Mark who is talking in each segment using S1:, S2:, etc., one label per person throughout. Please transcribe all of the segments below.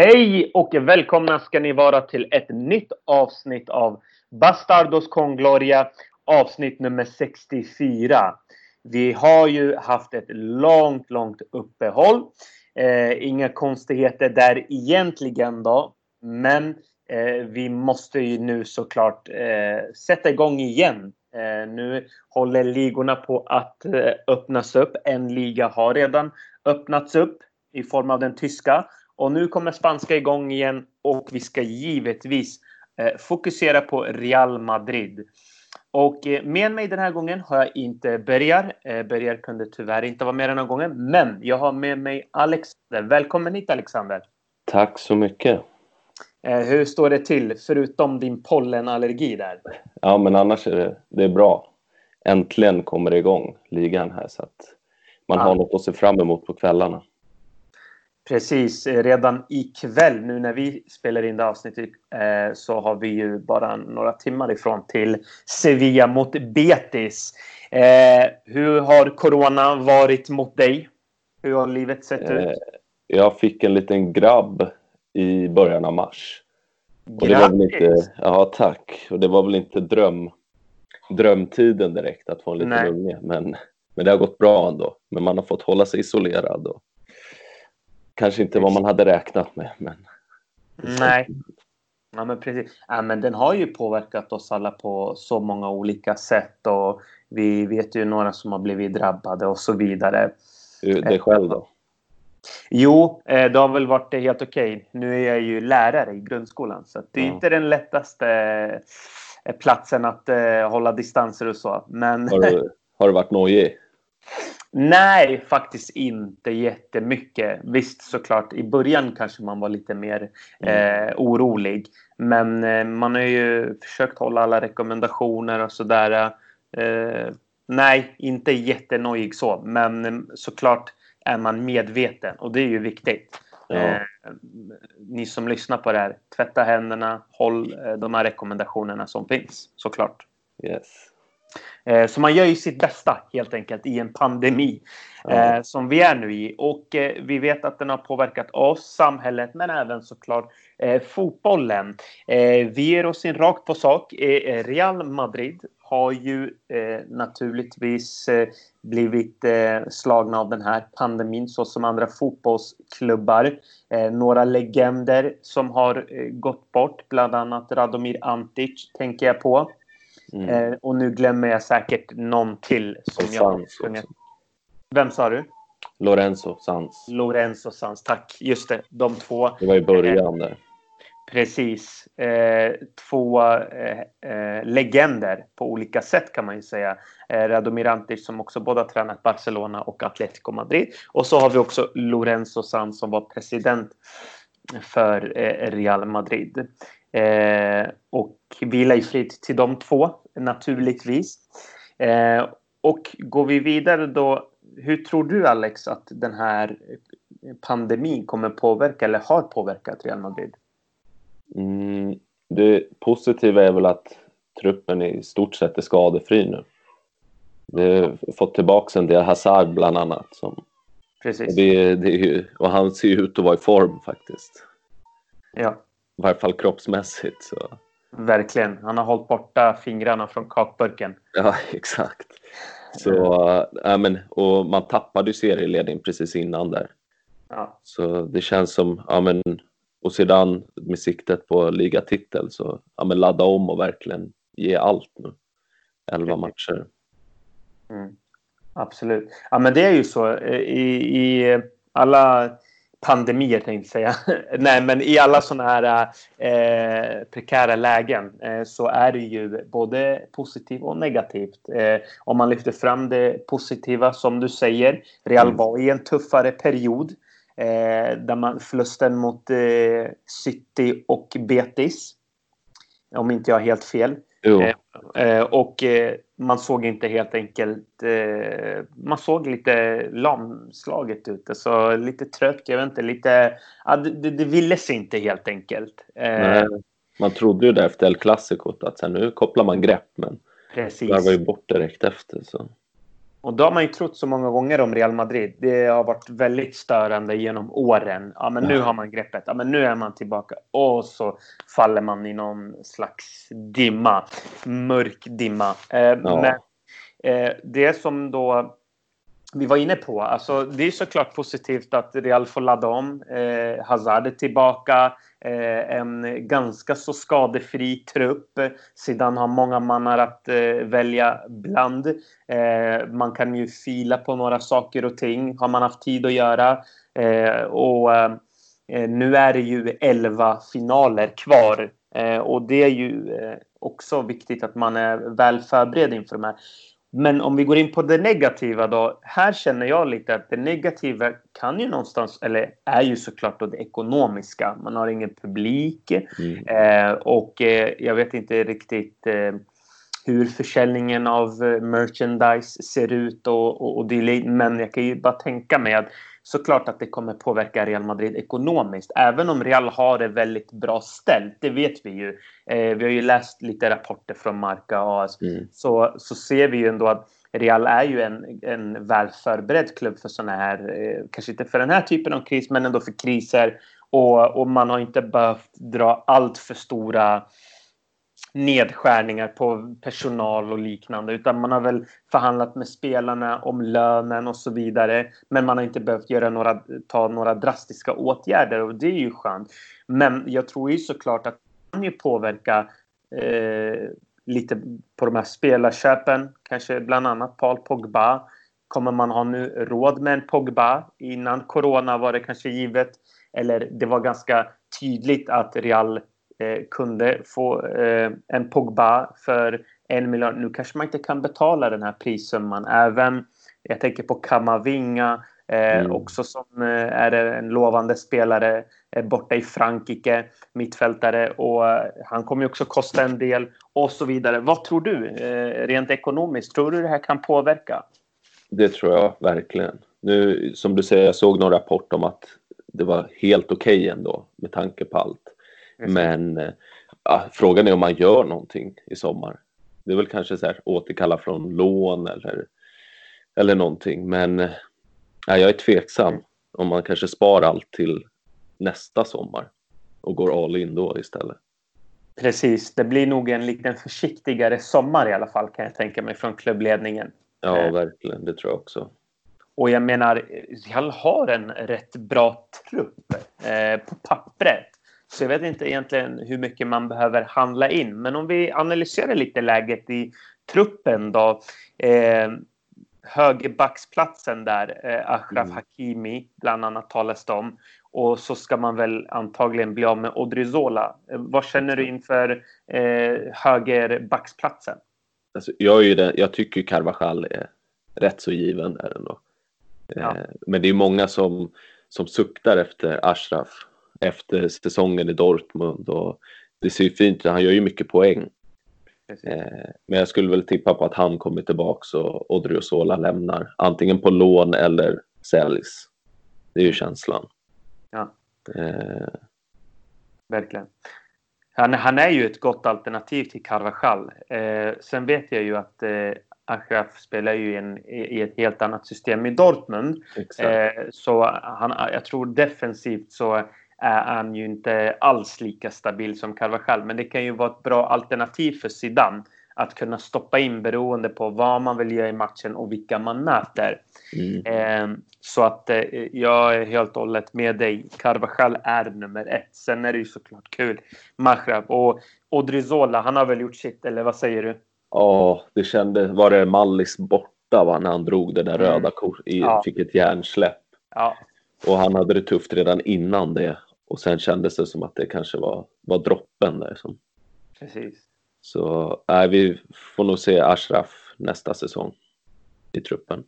S1: Hej och välkomna ska ni vara till ett nytt avsnitt av Bastardos con Gloria, avsnitt nummer 64. Vi har ju haft ett långt, långt uppehåll. Eh, inga konstigheter där egentligen då. Men eh, vi måste ju nu såklart eh, sätta igång igen. Eh, nu håller ligorna på att eh, öppnas upp. En liga har redan öppnats upp i form av den tyska. Och nu kommer spanska igång igen och vi ska givetvis eh, fokusera på Real Madrid. Och eh, med mig den här gången har jag inte Bergar. Eh, Bergar kunde tyvärr inte vara med den här gången. Men jag har med mig Alexander. Välkommen hit Alexander.
S2: Tack så mycket.
S1: Hur står det till förutom din pollenallergi där?
S2: Ja, men annars är det, det är bra. Äntligen kommer det igång, ligan här, så att man ja. har något att se fram emot på kvällarna.
S1: Precis, eh, redan ikväll nu när vi spelar in det avsnittet eh, så har vi ju bara några timmar ifrån till Sevilla mot Betis. Eh, hur har corona varit mot dig? Hur har livet sett ut?
S2: Jag fick en liten grabb i början av mars. Och det var väl inte, ja, tack. Och det var väl inte dröm, drömtiden direkt att få en liten Nej. unge. Men, men det har gått bra ändå. Men man har fått hålla sig isolerad. Och, kanske inte vad man hade räknat med. Men...
S1: Nej. Ja, men precis. Ja, men den har ju påverkat oss alla på så många olika sätt och vi vet ju några som har blivit drabbade och så vidare.
S2: Det själv då?
S1: Jo, eh, det har väl varit helt okej. Nu är jag ju lärare i grundskolan så det är ja. inte den lättaste eh, platsen att eh, hålla distanser och så. Men...
S2: Har du, har du varit nojig?
S1: Nej, faktiskt inte jättemycket. Visst, såklart, i början kanske man var lite mer mm. eh, orolig. Men eh, man har ju försökt hålla alla rekommendationer och sådär. Eh, nej, inte jättenojig så. Men eh, såklart är man medveten och det är ju viktigt. Ja. Eh, ni som lyssnar på det här, tvätta händerna, håll eh, de här rekommendationerna som finns såklart.
S2: Yes.
S1: Eh, så man gör ju sitt bästa helt enkelt i en pandemi mm. som vi är nu i. Och eh, vi vet att den har påverkat oss, samhället, men även såklart fotbollen. vi ger oss in rakt på sak. Real Madrid har ju naturligtvis blivit slagna av den här pandemin så som andra fotbollsklubbar. några legender som har gått bort, bland annat Radomir Antic tänker jag på. Mm. Eh, och nu glömmer jag säkert någon till som och jag. Vem sa du?
S2: Lorenzo Sans.
S1: Lorenzo Sans, tack. Just det, de två.
S2: Det var i början där.
S1: Precis. Eh, två eh, eh, legender på olika sätt kan man ju säga. Eh, Radomir Antic som också både har tränat Barcelona och Atletico Madrid. Och så har vi också Lorenzo Sans som var president för eh, Real Madrid. Eh, och vila i frid till de två naturligtvis. Eh, och går vi vidare då, hur tror du Alex att den här pandemin kommer påverka eller har påverkat Real Madrid?
S2: Mm, det positiva är väl att truppen i stort sett är skadefri nu. Vi har fått tillbaka en del Hazard bland annat. Som,
S1: Precis.
S2: Och, det, det och han ser ju ut att vara i form faktiskt.
S1: Ja.
S2: I varje fall kroppsmässigt. Så.
S1: Verkligen. Han har hållit borta fingrarna från kakburken.
S2: Ja, exakt. Så, äh, men, och man tappade ju serieledningen precis innan där.
S1: Ja.
S2: Så det känns som, ja men, och sedan med siktet på ligatitel så, ja men ladda om och verkligen ge allt nu. Elva matcher.
S1: Mm. Absolut. Ja men det är ju så eh, i, i alla pandemier tänkte jag säga. Nej, men i alla sådana här eh, prekära lägen eh, så är det ju både positivt och negativt. Eh, om man lyfter fram det positiva som du säger. Real mm. var i en tuffare period eh, där man förlusten mot eh, City och Betis. Om inte jag har helt fel.
S2: Eh,
S1: eh, och eh, man såg inte helt enkelt... Eh, man såg lite lamslaget ut. Så lite trött, jag vet inte, lite... Ja, det, det ville sig inte helt enkelt.
S2: Eh, Nej, man trodde ju det efter El Clasico att så här, nu kopplar man grepp, men
S1: Precis.
S2: var ju bort direkt efter. Så.
S1: Och då har man ju trott så många gånger om Real Madrid. Det har varit väldigt störande genom åren. Ja, men nu har man greppet. Ja, men nu är man tillbaka. Och så faller man i någon slags dimma. Mörk dimma. Eh, ja. Men eh, det som då vi var inne på. Alltså, det är såklart positivt att Real får ladda om. Eh, Hazard är tillbaka. Eh, en ganska så skadefri trupp. Eh, Sidan har många mannar att eh, välja bland. Eh, man kan ju fila på några saker och ting. Har man haft tid att göra. Eh, och eh, nu är det ju 11 finaler kvar. Eh, och det är ju eh, också viktigt att man är väl förberedd inför de här. Men om vi går in på det negativa då. Här känner jag lite att det negativa kan ju någonstans, eller är ju såklart då det ekonomiska. Man har ingen publik mm. eh, och eh, jag vet inte riktigt eh, hur försäljningen av eh, merchandise ser ut och, och, och det. Men jag kan ju bara tänka mig att såklart att det kommer påverka Real Madrid ekonomiskt. Även om Real har det väldigt bra ställt, det vet vi ju. Eh, vi har ju läst lite rapporter från Marca AS. Mm. Så, så ser vi ju ändå att Real är ju en, en väl förberedd klubb för sådana här, eh, kanske inte för den här typen av kris, men ändå för kriser. Och, och man har inte behövt dra allt för stora nedskärningar på personal och liknande utan man har väl förhandlat med spelarna om lönen och så vidare. Men man har inte behövt göra några, ta några drastiska åtgärder och det är ju skönt. Men jag tror ju såklart att det kan ju påverka eh, lite på de här spelarköpen, kanske bland annat Paul Pogba. Kommer man ha nu råd med en Pogba? Innan corona var det kanske givet. Eller det var ganska tydligt att Real eh, kunde få eh, en Pogba för en miljard. Nu kanske man inte kan betala den här prissumman. Även, jag tänker på Kamavinga, eh, mm. också som eh, är en lovande spelare eh, borta i Frankrike, mittfältare. Och eh, han kommer också kosta en del och så vidare. Vad tror du rent ekonomiskt? Tror du det här kan påverka?
S2: Det tror jag verkligen. Nu, som du säger, jag såg någon rapport om att det var helt okej okay ändå med tanke på allt. Men eh, ja, frågan är om man gör någonting i sommar. Det är väl kanske så här återkalla från lån eller, eller någonting. Men ja, jag är tveksam om man kanske spar allt till nästa sommar och går all in då istället.
S1: Precis, det blir nog en lite försiktigare sommar i alla fall kan jag tänka mig från klubbledningen.
S2: Ja, eh. verkligen. Det tror jag också.
S1: Och jag menar, Real har en rätt bra trupp eh, på pappret. Så jag vet inte egentligen hur mycket man behöver handla in. Men om vi analyserar lite läget i truppen då. Eh, högerbacksplatsen där, eh, Achraf mm. Hakimi bland annat talas det om. Och så ska man väl antagligen bli av med Odrizola. Eh, vad känner du inför eh, högerbacksplatsen?
S2: Alltså, jag, är ju den, jag tycker Carvajal är rätt så given där ändå. Ja. Eh, men det är många som, som suktar efter Ashraf efter säsongen i Dortmund och det ser ju fint ut, han gör ju mycket poäng. Eh, men jag skulle väl tippa på att han kommer tillbaks och Odriozola lämnar antingen på lån eller säljs. Det är ju känslan.
S1: Ja. Eh. Verkligen. Han, han, är ju ett gott alternativ till Carvajal. Eh, sen vet jag ju att eh, Achraf spelar ju en, i ett helt annat system i Dortmund. Eh, så han, jag tror defensivt så är han ju inte alls lika stabil som Carvajal. Men det kan ju vara ett bra alternativ för Zidane att kunna stoppa in beroende på vad man vill göra i matchen och vilka man möter. Mm. Eh, så att eh, jag är helt och hållet med dig. Carvajal är nummer ett. Sen är det ju såklart kul. Mahrab och Odrizola, han har väl gjort sitt, eller vad säger du?
S2: Ja, det kändes... Var det Mallis borta va, när han drog det där mm. röda kortet? Ja. Fick ett hjärnsläpp. Ja. Och han hade det tufft redan innan det. Och sen kändes det som att det kanske var, var droppen där. Som...
S1: Precis.
S2: Så äh, vi får nog se Ashraf nästa säsong i truppen.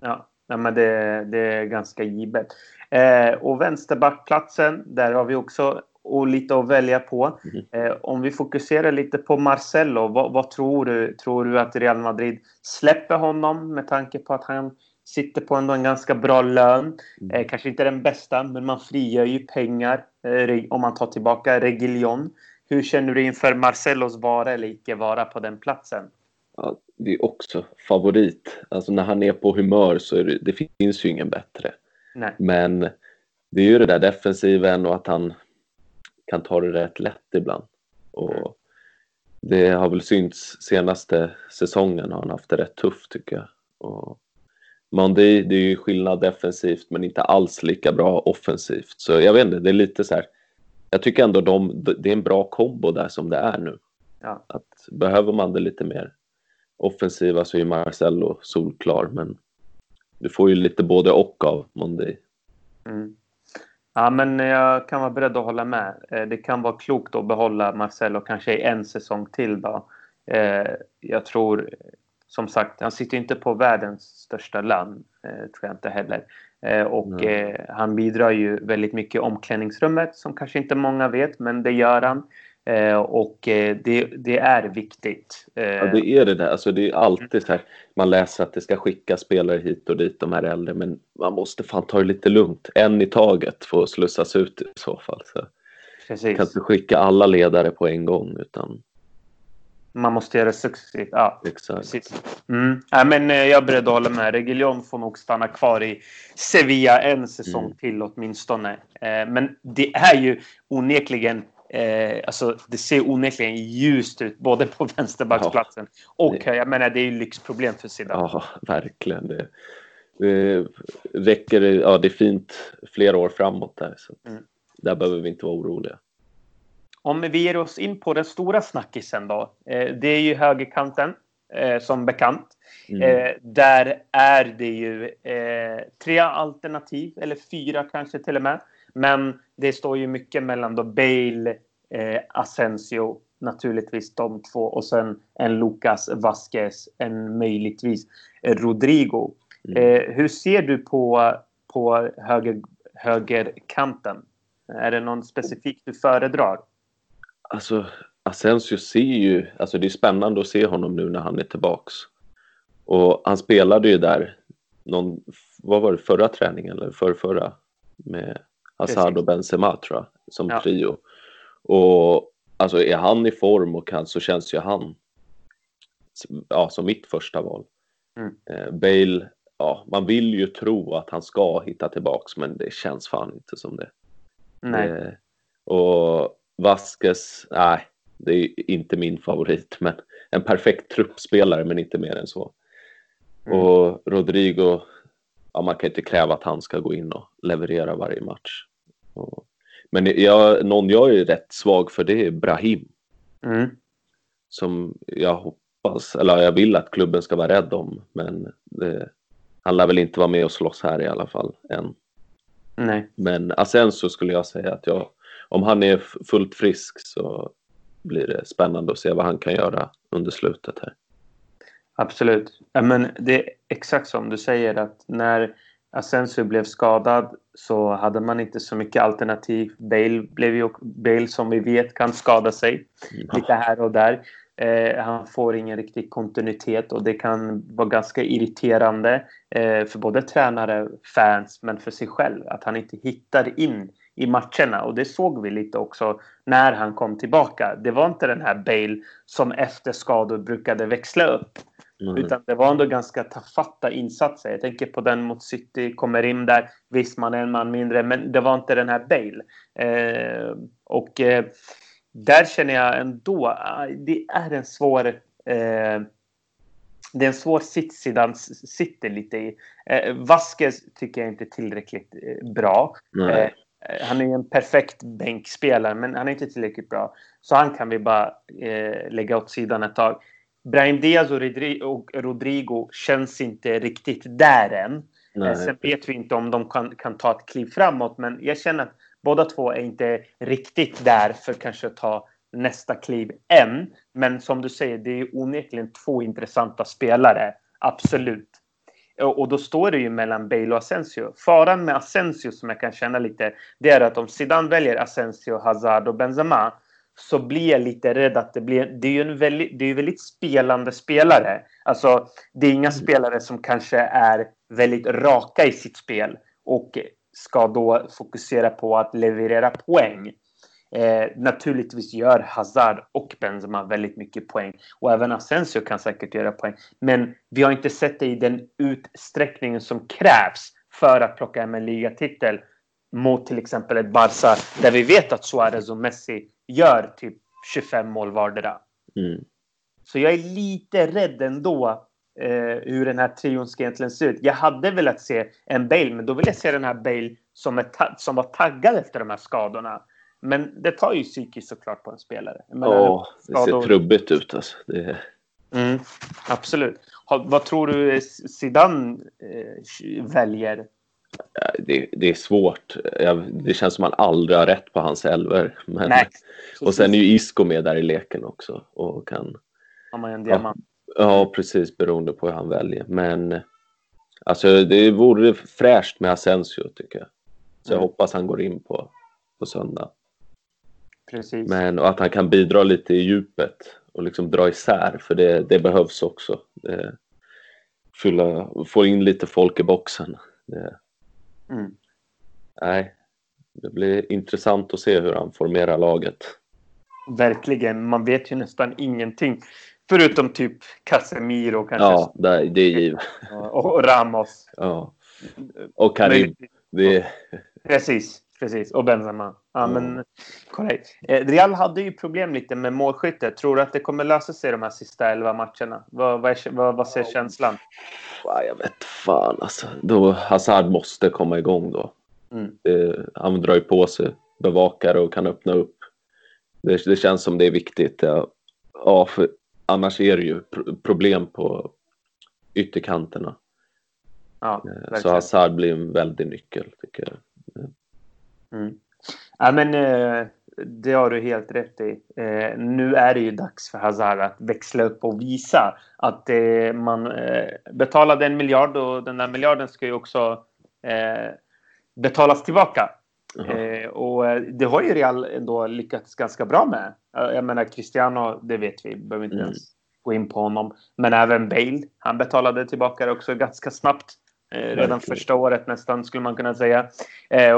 S1: Ja, ja men det, det är ganska givet. Eh, och vänsterbackplatsen, där har vi också och lite att välja på. Mm. Eh, om vi fokuserar lite på Marcelo, vad, vad, tror du? Tror du att Real Madrid släpper honom med tanke på att han sitter på ändå en ganska bra lön. Mm. Eh, kanske inte den bästa, men man frigör ju pengar eh, om man tar tillbaka Regilion. Hur känner du inför Marcellos vara eller icke vara på den platsen?
S2: Ja, det är också favorit. Alltså när han är på humör så är det, det finns ju ingen bättre.
S1: Nej.
S2: Men det är ju det där defensiven och att han kan ta det rätt lätt ibland. Och det har väl synts senaste säsongen har han haft det rätt tufft tycker jag. Och Monday, det är ju skillnad defensivt men inte alls lika bra offensivt. Så jag vet inte, det är lite så här. Jag tycker ändå de, det är en bra kombo där som det är nu.
S1: Ja.
S2: Att behöver man det lite mer offensiva så är Marcello solklar men du får ju lite både och av Monday.
S1: Mm. Ja, men jag kan vara beredd att hålla med. Eh, det kan vara klokt att behålla Marcelo kanske i en säsong till då. Eh, jag tror, som sagt, han sitter inte på världens största lön, eh, tror jag inte heller. Och mm. han bidrar ju väldigt mycket i omklädningsrummet, som kanske inte många vet, men det gör han. Eh, och eh, det, det, är viktigt.
S2: Eh, ja, det är det där. Alltså, det är alltid så här, man läser att det ska skicka spelare hit och dit, de här äldre, men man måste fan ta det lite lugnt. En i taget får slussas ut i så fall. Så.
S1: Precis.
S2: kan inte skicka alla ledare på en gång, utan
S1: man måste göra det successivt. Ja,
S2: Exakt.
S1: Precis. Mm. Ja, men jag är beredd att hålla med. Reguilon får nog stanna kvar i Sevilla en säsong mm. till åtminstone. Men det är ju onekligen Eh, alltså, det ser onekligen ljust ut både på vänsterbacksplatsen ja, och det... jag menar det är ju lyxproblem för Zidane.
S2: Ja, verkligen. Det, det räcker, ja det är fint flera år framåt där. Så mm. Där behöver vi inte vara oroliga.
S1: Om vi ger oss in på den stora snackisen då. Eh, det är ju högerkanten eh, som bekant. Mm. Eh, där är det ju tre alternativ, eller fyra kanske till och med. Men det står ju mycket mellan då Bale, Asensio, naturligtvis de två och sen en Lucas Vasquez, en möjligtvis Rodrigo. Mm. Hur ser du på, på höger, högerkanten? Är det någon specifik du föredrar?
S2: Alltså, Asensio ser ju, alltså det är spännande att se honom nu när han är tillbaks. Och han spelade ju där någon, vad var det, förra träningen eller förra, förra med Hazard och Benzema tror jag, som ja. trio. Och alltså är han i form och kan så känns ju han ja, som mitt första val. Mm. Eh, Bale, ja, man vill ju tro att han ska hitta tillbaks men det känns fan inte som det.
S1: Nej. Eh,
S2: och Vasquez, nej, det är inte min favorit men en perfekt truppspelare men inte mer än så. Mm. Och Rodrigo, ja, man kan inte kräva att han ska gå in och leverera varje match. Men jag, någon jag är rätt svag för det är Brahim.
S1: Mm.
S2: Som jag hoppas, eller jag vill att klubben ska vara rädd om. Men det, han lär väl inte vara med och slåss här i alla fall än.
S1: Nej.
S2: Men Asensio skulle jag säga att jag, om han är fullt frisk så blir det spännande att se vad han kan göra under slutet här.
S1: Absolut. men det är exakt som du säger att när Asensio blev skadad så hade man inte så mycket alternativ. Bale blev ju Bale som vi vet kan skada sig ja. lite här och där. Eh, han får ingen riktig kontinuitet och det kan vara ganska irriterande eh, för både tränare, fans men för sig själv att han inte hittar in i matcherna och det såg vi lite också när han kom tillbaka. Det var inte den här Bale som efter skador brukade växla upp Mm. Utan det var ändå ganska tafatta insatser. Jag tänker på den mot City, kommer in där. Visst, man är en man mindre, men det var inte den här Bale. Eh, och eh, där känner jag ändå, ah, det är en svår... Eh, det är en svår sits Zidane sitter lite i. Eh, Vasquez tycker jag inte är tillräckligt eh, bra. Eh, han är en perfekt bänkspelare, men han är inte tillräckligt bra. Så han kan vi bara eh, lägga åt sidan ett tag. Brahim Diaz och Rodrigo känns inte riktigt där än. Nej. Sen vet vi inte om de kan, kan ta ett kliv framåt, men jag känner att båda två är inte riktigt där för kanske att ta nästa kliv än. Men som du säger, det är onekligen två intressanta spelare. Absolut. Och då står det ju mellan Bale och Asensio. Faran med Asensio som jag kan känna lite, det är att om Zidane väljer Asensio, Hazard och Benzema så blir jag lite rädd att det blir... Det är ju en väldigt, det är väldigt spelande spelare. Alltså, det är inga mm. spelare som kanske är väldigt raka i sitt spel och ska då fokusera på att leverera poäng. Eh, naturligtvis gör Hazard och Benzema väldigt mycket poäng. Och även Asensio kan säkert göra poäng. Men vi har inte sett det i den utsträckningen som krävs för att plocka hem en ligatitel mot till exempel ett Barca där vi vet att Suarez och Messi gör typ 25 mål vardera. Mm. Så jag är lite rädd ändå eh, hur den här trion ska egentligen se ut. Jag hade velat se en Bale, men då vill jag se den här Bale som, som var taggad efter de här skadorna. Men det tar ju psykiskt såklart på en spelare.
S2: Ja, det ser trubbigt ut alltså. Det...
S1: Mm, absolut. vad tror du Zidane eh, väljer?
S2: Det, det, är svårt. Det känns som att man aldrig har rätt på hans elver. Men... Nej, och sen är ju Isco med där i leken också. Och kan...
S1: Har man en diamant.
S2: Ja, ja, precis. Beroende på hur han väljer. Men alltså, det vore fräscht med Asensio tycker jag. Så jag mm. hoppas han går in på, på söndag.
S1: Precis.
S2: Men och att han kan bidra lite i djupet och liksom dra isär, för det, det behövs också. Det, fylla, få in lite folk i boxen. Det, mm. Nej, det blir intressant att se hur han formerar laget.
S1: Verkligen. Man vet ju nästan ingenting. Förutom typ Casemiro kanske.
S2: Ja, det, det är givet.
S1: Och Ramos.
S2: Ja. Och Karim. Det...
S1: Precis. Precis, och Benzema. Ja, mm. men korrekt. Eh, Real hade ju problem lite med målskyttet. Tror du att det kommer lösa sig de här sista elva matcherna? Vad, vad, är, vad, vad ser känslan?
S2: Jag vet fan alltså. Då Hazard måste komma igång då. Mm. Det, han drar ju på sig bevakare och kan öppna upp. Det, det känns som det är viktigt. Ja, ja för annars är det ju problem på ytterkanterna. Ja, eh, Så Hazard blir en väldig nyckel tycker jag.
S1: Mm. Ja, men eh, det har du helt rätt i. Eh, nu är det ju dags för Hazard att växla upp och visa att eh, man betalade en miljard och den där miljarden ska ju också betalas tillbaka. Mm. och eh, det har ju Real ändå lyckats ganska bra med. Jag menar Cristiano, det vet vi, behöver inte mm. ens gå in på honom. Men även Bale, han betalade tillbaka det också ganska snabbt. redan Verkligen. första året nästan skulle man kunna säga.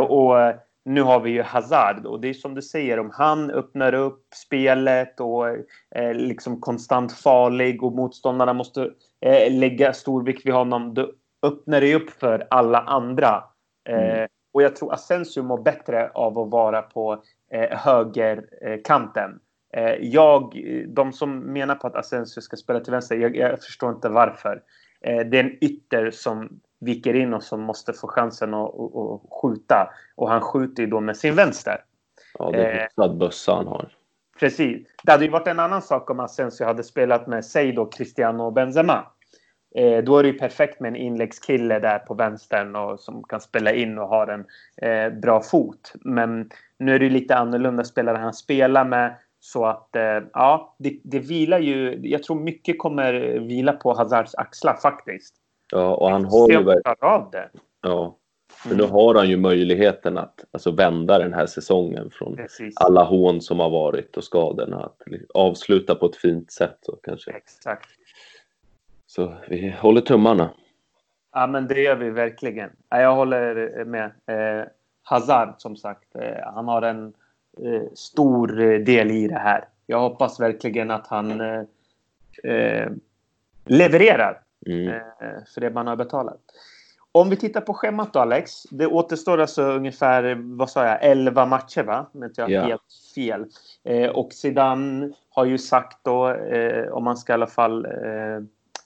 S1: och nu har vi ju Hazard och det är som du säger, om han öppnar upp spelet och är liksom konstant farlig och motståndarna måste eh, lägga stor vikt vid honom, då öppnar det upp för alla andra. Eh, mm. och jag tror Asensio mår bättre av att vara på eh, högerkanten. Eh, jag, de som menar på att Asensio ska spela till vänster, jag, jag förstår inte varför. Eh, det är en ytter som viker in och som måste få chansen att, att, att skjuta. Och han skjuter ju då med sin vänster.
S2: Ja, det är en eh, bössa han har.
S1: Precis. Det hade ju varit en annan sak om Asensio hade spelat med, säg då, Cristiano och Benzema. Eh, då är det ju perfekt med en inläggskille där på vänstern och som kan spela in och har en eh, bra fot. Men nu är det ju lite annorlunda spelare han spelar med. Så att eh, ja, det, det vilar ju. Jag tror mycket kommer vila på Hazards axlar faktiskt.
S2: Ja, och han har ju
S1: av det.
S2: Ja, för mm. nu har han ju möjligheten att alltså, vända den här säsongen från Precis. alla hån som har varit och skadorna. Att avsluta på ett fint sätt. Så, kanske.
S1: Exakt.
S2: Så vi håller tummarna.
S1: Ja, men det gör vi verkligen. Jag håller med. Eh, Hazard, som sagt, eh, han har en eh, stor del i det här. Jag hoppas verkligen att han eh, eh levererar mm. Eh, för det man har betalat. Om vi tittar på schemat då Alex. Det återstår alltså ungefär, vad sa jag, 11 matcher va? Inte jag yeah. helt fel. Eh, och Zidane har ju sagt då, eh, om man ska i alla fall eh,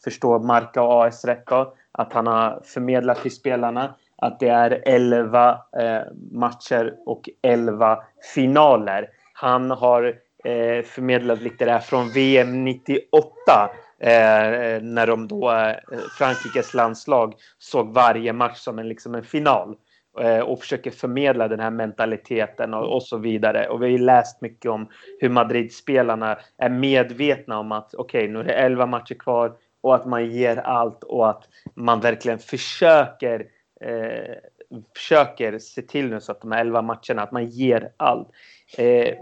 S1: förstå Marca och AS rätt då, att han har förmedlat till spelarna att det är 11 eh, matcher och 11 finaler. Han har eh, förmedlat lite där från VM 98 Eh, eh, när de då, eh, Frankrikes landslag såg varje match som en, liksom en final eh, och försöker förmedla den här mentaliteten och, och, så vidare. Och vi har läst mycket om hur Madrid-spelarna är medvetna om att okej, okay, nu är det 11 matcher kvar och att man ger allt och att man verkligen försöker eh, försöker se till nu så att de här 11 matcherna, att man ger allt. Eh,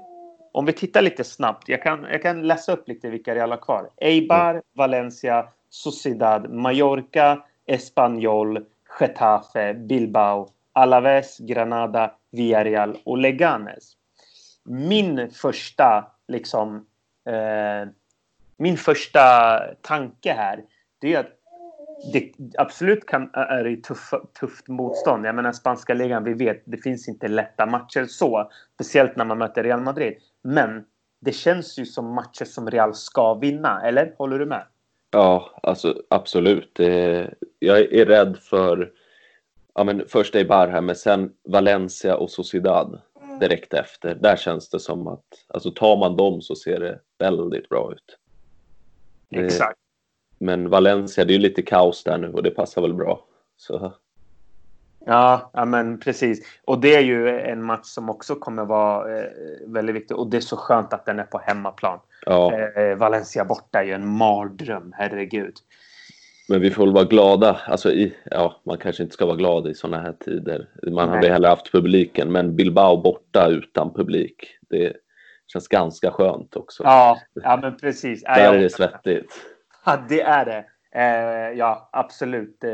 S1: om vi tittar lite snabbt. Jag kan, jag kan läsa upp lite vilka Real har kvar. Eibar, mm. Valencia, Sociedad, Mallorca, Espanyol, Getafe, Bilbao, Alaves, Granada, Villarreal och Leganes. min första liksom eh, min första tanke här det är att det absolut kan, är det tuff, tufft motstånd. Jag menar spanska ligan, vi vet, det finns inte lätta matcher så. Speciellt när man möter Real Madrid. Men det känns ju som matcher som Real ska vinna, eller? Håller du med?
S2: Ja, alltså absolut. jag är rädd för ja, men först Eibar men sen Valencia och Sociedad direkt efter. Där känns det som att alltså, tar man dem så ser det väldigt bra ut.
S1: Exakt.
S2: Men Valencia, det är ju lite kaos där nu och det passar väl bra. Så.
S1: Ja, ja, men precis. Och det är ju en match som också kommer vara eh, väldigt viktig. Och det är så skönt att den är på hemmaplan. Ja. Eh, Valencia borta är ju en mardröm, herregud.
S2: Men vi får väl vara glada. Alltså i, ja, man kanske inte ska vara glad i sådana här tider. Man Nej. hade hellre haft publiken. Men Bilbao borta utan publik. Det känns ganska skönt också.
S1: Ja, ja men precis.
S2: Där är det svettigt.
S1: Ja, det är det. Eh, ja, absolut.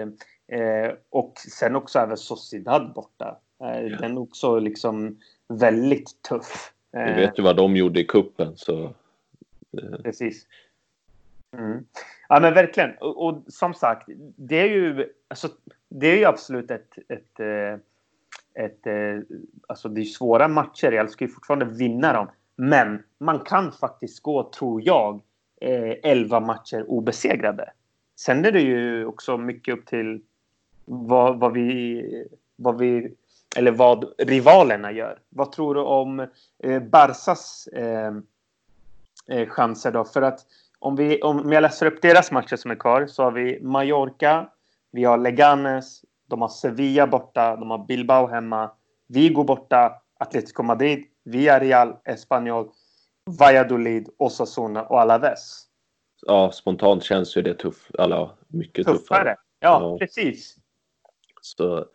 S1: Eh, och sen också även Sociedad borta. Eh, ja. Den är också liksom väldigt tuff.
S2: Vi vet ju vad de gjorde i kuppen så.
S1: Eh. Precis. Mm. Ja men verkligen. Och, och, som sagt, det är ju, alltså, det är ju absolut ett, ett, eh, ett, ett eh, alltså det är svåra matcher. Jag ska ju fortfarande vinna dem. Men man kan faktiskt gå, tror jag, 11 matcher obesegrade. Sen är det ju också mycket upp till vad, vad, vi, vad vi eller vad rivalerna gör. Vad tror du om eh, Barsas eh, eh, chanser då? För att om, vi, om jag läser upp deras matcher som är kvar så har vi Mallorca, vi har Leganes, de har Sevilla borta, de har Bilbao hemma, Vigo borta, Atletico Madrid, Villarreal, Espanyol, Valladolid, Osasuna och Alaves.
S2: Ja, spontant känns ju det tuff, eller mycket tuffare. tuffare.
S1: Ja, ja, precis.
S2: Så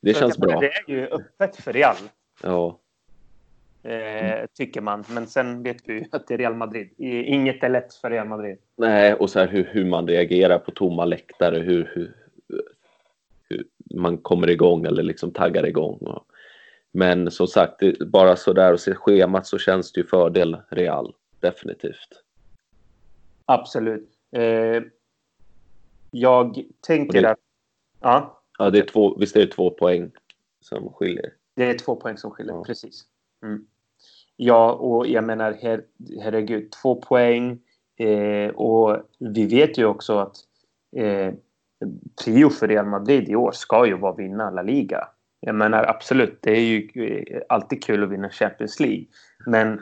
S2: det så känns bra.
S1: Det är ju öppet för Real.
S2: Ja.
S1: Eh, tycker man. Men sen vet vi ju att det är Real Madrid. Inget är lätt för Real Madrid.
S2: Nej, och så här hur, hur man reagerar på tomma läktare. Hur, hur, hur man kommer igång eller liksom taggar igång. Och, men som sagt, bara så där och se schemat så känns det ju fördel Real. Definitivt.
S1: Absolut. Eh, jag tänker
S2: det,
S1: att... Ja.
S2: Ja, det är två, visst är det två poäng som skiljer?
S1: Det är två poäng som skiljer, ja. precis. Mm. Ja, och jag menar, her, herregud, två poäng. Eh, och vi vet ju också att eh, prio för Real Madrid i år ska ju vara att vinna La Liga. Jag menar absolut, det är ju eh, alltid kul att vinna Champions League. Men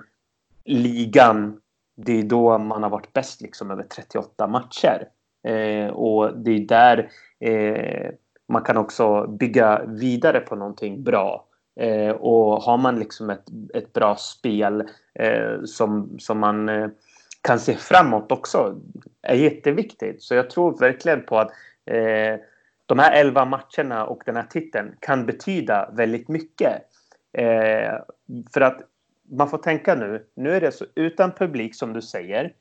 S1: ligan, det är då man har varit bäst liksom över 38 matcher. Eh, och det är där eh, man kan också bygga vidare på någonting bra. Eh, och har man liksom ett, ett bra spel eh, som, som man eh, kan se framåt också är jätteviktigt. Så jag tror verkligen på att eh, de här elva matcherna och den här titeln kan betyda väldigt mycket. Eh, för att man får tänka nu, nu är det så utan publik som du säger.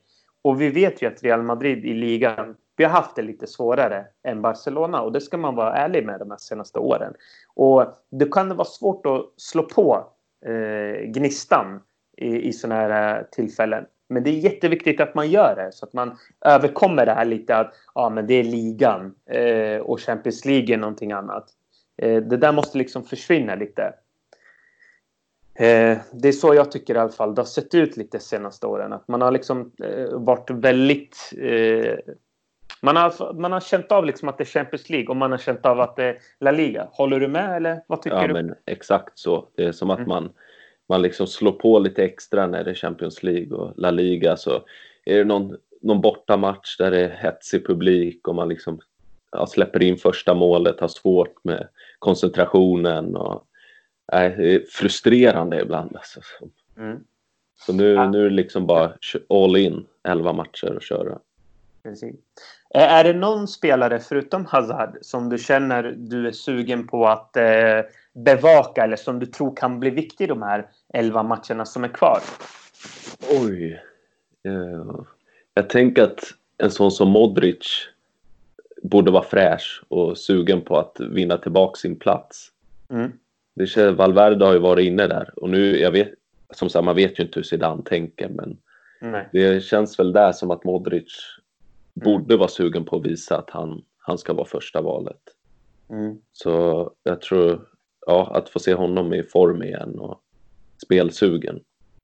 S1: Och vi vet ju att Real Madrid i ligan vi har haft det lite svårare än Barcelona och det ska man vara ärlig med de här senaste åren. Och det kan vara svårt att slå på eh, gnistan i, i sådana här eh, tillfällen. Men det är jätteviktigt att man gör det så att man överkommer det här lite att ja, men det är ligan eh, och Champions League är någonting annat. Eh, det där måste liksom försvinna lite. Eh, det är så jag tycker i alla fall det har sett ut lite senaste åren. Att man har liksom eh, varit väldigt eh, man har, man har känt av liksom att det är Champions League och man har känt av att det är La Liga. Håller du med eller vad tycker
S2: ja,
S1: du?
S2: Men exakt så. Det är som att mm. man, man liksom slår på lite extra när det är Champions League och La Liga. Så är det någon, någon bortamatch där det är hetsig publik och man liksom ja, släpper in första målet, har svårt med koncentrationen. Och, nej, det är frustrerande ibland. Alltså. Mm. Så nu, ja. nu är det liksom bara all in, 11 matcher och köra.
S1: Precis. Är det någon spelare förutom Hazard som du känner du är sugen på att eh, bevaka eller som du tror kan bli viktig i de här elva matcherna som är kvar?
S2: Oj. Ja. Jag tänker att en sån som Modric borde vara fräsch och sugen på att vinna tillbaka sin plats. Mm. Det känns, Valverde har ju varit inne där och nu, jag vet, som sagt, man vet ju inte hur Zidane tänker, men
S1: Nej.
S2: det känns väl där som att Modric borde vara sugen på att visa att han, han ska vara första valet.
S1: Mm.
S2: Så jag tror, ja, att få se honom i form igen och spelsugen,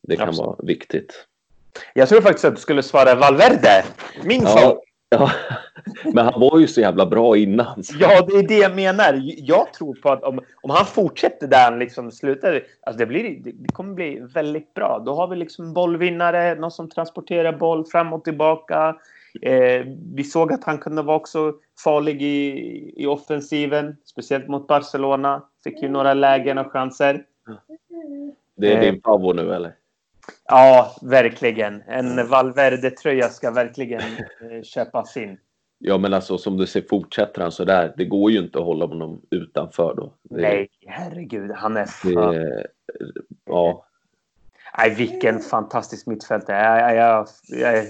S2: det kan
S1: Absolut.
S2: vara viktigt.
S1: Jag tror faktiskt att du skulle svara Valverde. Min
S2: Ja,
S1: favorit.
S2: ja, men han var ju så jävla bra innan. så-
S1: Ja, det är det jag menar. Jag tror på att om, om han fortsätter där han liksom slutar, alltså det, blir, det kommer bli väldigt bra. Då har vi liksom bollvinnare, någon som transporterar boll fram och tillbaka. Eh, vi såg att han kunde vara också farlig i, i offensiven, speciellt mot Barcelona. Fick ju några lägen och chanser.
S2: Det är
S1: Eh.
S2: din favvo nu eller?
S1: Ja, verkligen. En Valverde-tröja ska verkligen eh, köpas in.
S2: Ja, men alltså som du ser fortsätter han så där. Det går ju inte att hålla honom utanför då. Det,
S1: Nej, herregud. Han är för...
S2: Det, ja,
S1: Nej, vilken fantastisk mittfältare. Jag, jag, jag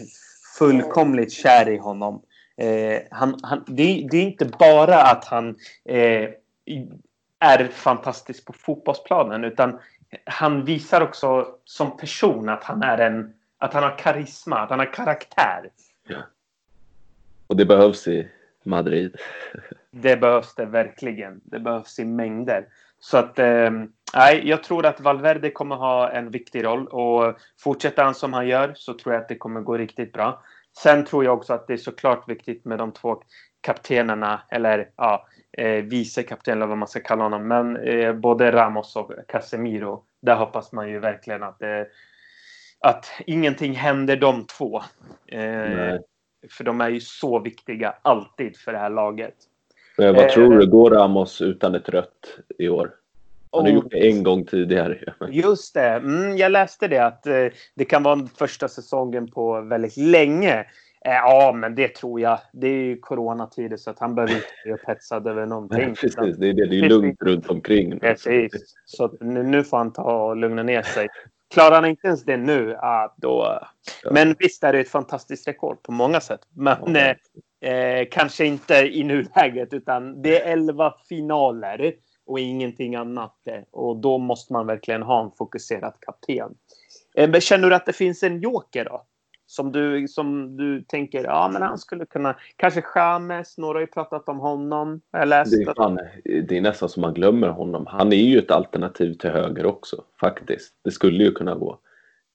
S1: fullkomligt kär i honom. Eh, han, han, det, är- det är inte bara att han eh, är fantastisk på fotbollsplanen utan han visar också som person att han är en att han har karisma, att han har karaktär.
S2: och det behövs i Madrid.
S1: Det behövs det verkligen. Det behövs i mängder. Så att eh, nej, jag tror att Valverde kommer ha en viktig roll och fortsätter han som han gör så tror jag att det kommer gå riktigt bra. Sen tror jag också att det är såklart viktigt med de två kaptenerna eller ja, eh, vice kapten eller vad man ska kalla honom. Men eh, både Ramos och Casemiro. Där hoppas man ju verkligen att eh, att ingenting händer de två. Eh, för de är ju så viktiga alltid för det här laget.
S2: Men vad
S1: Eh.
S2: tror du? Går Ramos utan ett rött i år? Han har gjort det en gång tidigare.
S1: Just det. Mm, jag läste det att eh, det kan vara första säsongen på väldigt länge. Eh, ja, men det tror jag. Det är ju coronatider så att han behöver inte bli upphetsad över någonting.
S2: Nej, precis, det är, det. det är lugnt runt omkring. nu.
S1: Precis. Så nu, nu får han ta och lugna ner sig. Klarar han inte ens det nu, ah, då...
S2: Ja.
S1: Men visst är det ett fantastiskt rekord på många sätt. Men
S2: Ja.
S1: eh, eh, kanske inte i nuläget, utan det är elva finaler och ingenting annat. Och då måste man verkligen ha en fokuserad kapten. Eh, men känner du att det finns en joker då? Som du, som du tänker, ja men han skulle kunna, kanske James, några har ju pratat om honom. Jag läst.
S2: Det är, fan, det är nästan som man glömmer honom. Han är ju ett alternativ till höger också, faktiskt. Det skulle ju kunna gå.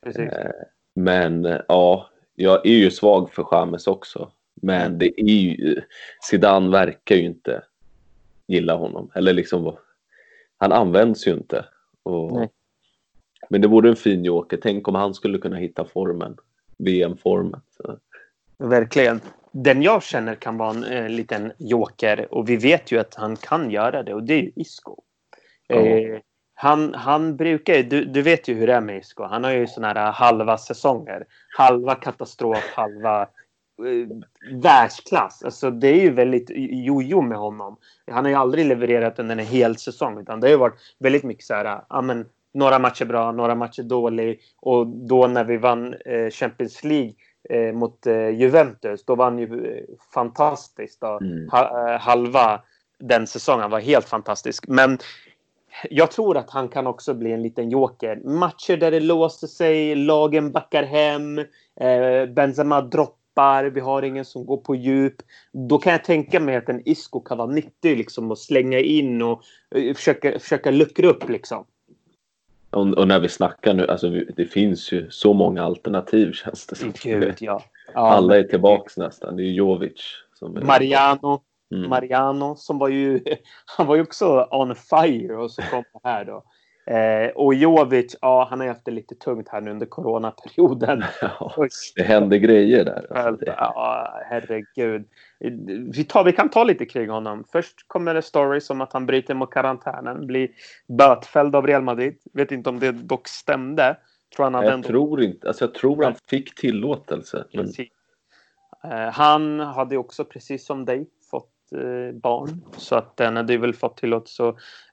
S1: Precis.
S2: Eh, Men eh, ja, jag är ju svag för James också. Men det är ju, Zidane verkar ju inte gilla honom. Eller liksom, han används ju inte. Och, men det vore en fin joker. Tänk om han skulle kunna hitta formen. VM-formen.
S1: Verkligen. Den jag känner kan vara en eh, liten joker och vi vet ju att han kan göra det och det är ju Isco.
S2: Ja.
S1: Eh, han, han brukar du, du vet ju hur det är med Isco. Han har ju såna här halva säsonger. Halva katastrof, halva världsklass. Alltså det är ju väldigt jojo med honom. Han har ju aldrig levererat under en hel säsong utan det har ju varit väldigt mycket så här, ja men några matcher bra, några matcher dålig och då när vi vann eh, Champions League eh, mot eh, Juventus, då vann ju eh, fantastiskt.
S2: Mm.
S1: Ha, eh, halva den säsongen var helt fantastisk. Men jag tror att han kan också bli en liten joker. Matcher där det låser sig, lagen backar hem, eh, Benzema droppar, vi har ingen som går på djup. Då kan jag tänka mig att en Isco kan vara nyttig liksom, att slänga in och eh, försöka, försöka luckra upp. Liksom.
S2: Och, och när vi snackar nu, alltså det finns ju så många alternativ känns det som.
S1: Gud, ja. ja
S2: Alla är tillbaks nästan. Det är Jovic som är...
S1: Mariano,
S2: Mm.
S1: Mariano som var ju, han var ju också on fire och så kom det här då. Eh, och Jovic, ja han har haft det lite tungt här nu under coronaperioden.
S2: Ja, det händer grejer där. Alltså
S1: Ja, herregud. Vi, tar, vi kan ta lite kring honom. Först kommer det stories om att han bryter mot karantänen, blir bötfälld av Real Madrid. Vet inte om det dock stämde. Tror han hade
S2: jag
S1: ändå...
S2: tror inte, alltså jag tror han fick tillåtelse. Men.
S1: Eh, han hade också, precis som dig, barn. Så att den hade väl fått tillåtelse,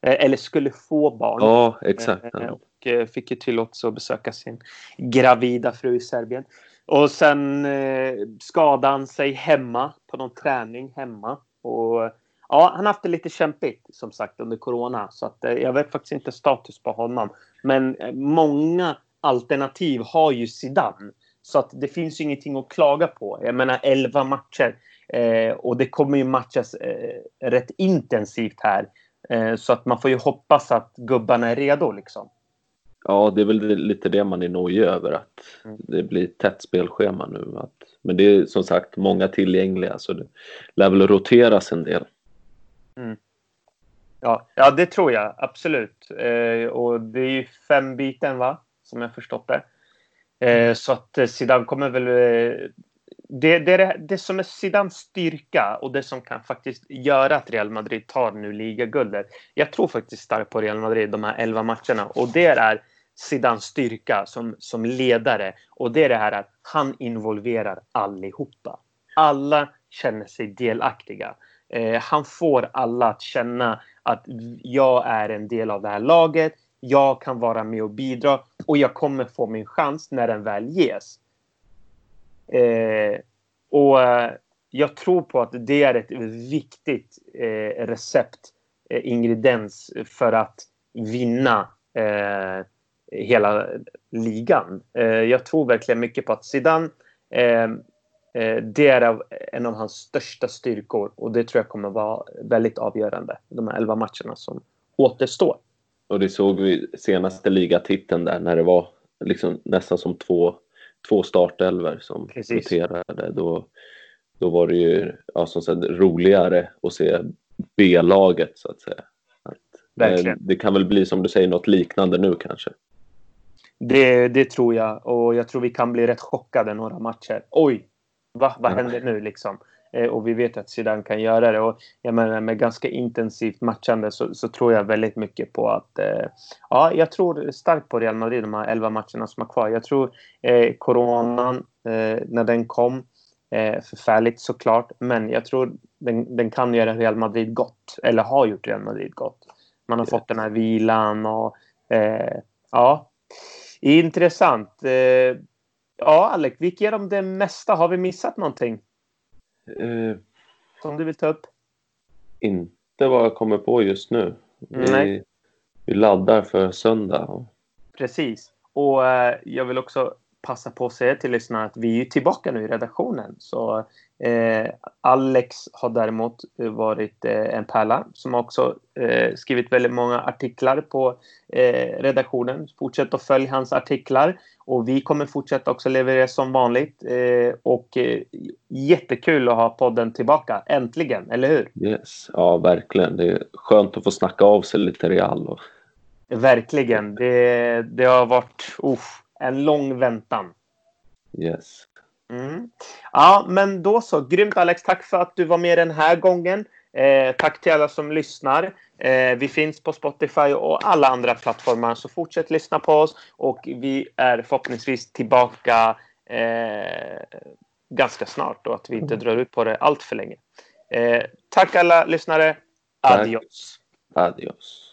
S1: eh, eller skulle få barn.
S2: ja, exakt.
S1: Eh,
S2: Ja.
S1: Och eh, fick ju tillåtelse att besöka sin gravida fru i Serbien. Och sen eh, skadade han sig hemma på någon träning hemma. Och ja, han har haft det lite kämpigt som sagt under corona. Så att eh, jag vet faktiskt inte status på honom. Men eh, många alternativ har ju Zidane. Så att det finns ju ingenting att klaga på. Jag menar 11 matcher. Eh, och det kommer ju matchas eh, rätt intensivt här. Eh, så att man får ju hoppas att gubbarna är redo liksom.
S2: Ja, det är väl lite det man är nojig över att mm. det blir tätt spelschema nu. Att, men det är som sagt många tillgängliga så det lär väl roteras en del.
S1: Mm. Ja, ja, det tror jag absolut. Eh, och det är ju fem byten va? Som jag förstått det. Eh, så att eh, Zidane kommer väl... Det, det, det, det som är Zidans styrka och det som kan faktiskt göra att Real Madrid tar nu ligaguldet. Jag tror faktiskt starkt på Real Madrid de här elva matcherna och det är Zidans styrka som, som ledare och det är det här att han involverar allihopa. Alla känner sig delaktiga. Eh, han får alla att känna att jag är en del av det här laget. Jag kan vara med och bidra och jag kommer få min chans när den väl ges. Eh, och eh, jag tror på att det är ett viktigt eh, recept, eh, ingrediens för att vinna eh, hela ligan. Eh, jag tror verkligen mycket på att Zidane eh, eh, det är en av hans största styrkor och det tror jag kommer vara väldigt avgörande de här elva matcherna som återstår.
S2: Och det såg vi senaste ligatiteln där när det var liksom nästan som två, två startelver som roterade. Då, då var det ju ja, som sagt, roligare att se B-laget så att säga. Att, Verkligen. Det kan väl bli som du säger något liknande nu kanske.
S1: Det, det tror jag och jag tror vi kan bli rätt chockade några matcher. Oj, va, vad händer nu liksom? Eh, och vi vet att Zidane kan göra det. Och jag menar, med ganska intensivt matchande så, så tror jag väldigt mycket på att... Eh, ja, jag tror starkt på Real Madrid de här elva matcherna som är kvar. Jag tror eh, coronan, eh, när den kom, eh, förfärligt såklart. Men jag tror den, den kan göra Real Madrid gott. Eller har gjort Real Madrid gott. Man har fått den här vilan och... Eh, ja, intressant. Eh, ja, Alec, vi gick igenom det mesta. Har vi missat någonting?
S2: Uh,
S1: Som du vill ta upp?
S2: Inte vad jag kommer på just nu. Vi, vi laddar för söndag.
S1: Precis. Och uh, jag vill också passa på att säga till lyssnarna att vi är tillbaka nu i redaktionen. Så eh, Alex har däremot varit eh, en pärla som också eh, skrivit väldigt många artiklar på eh, redaktionen. Fortsätt att följa hans artiklar och vi kommer fortsätta också leverera som vanligt. Eh, och eh, jättekul att ha podden tillbaka, äntligen, eller hur?
S2: Yes, ja verkligen. Det är skönt att få snacka av sig lite Real. Och...
S1: Verkligen. Det, det har varit uh, en lång väntan.
S2: Yes.
S1: Mm. Ja, men då så. Grymt Alex. Tack för att du var med den här gången. Eh, tack till alla som lyssnar. Eh, vi finns på Spotify och alla andra plattformar, så fortsätt lyssna på oss och vi är förhoppningsvis tillbaka eh, ganska snart och att vi inte mm. drar ut på det allt för länge. Eh, tack alla lyssnare. Adios.
S2: Tack. Adios.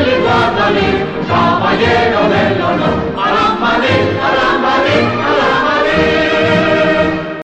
S3: la caballero del honor, a la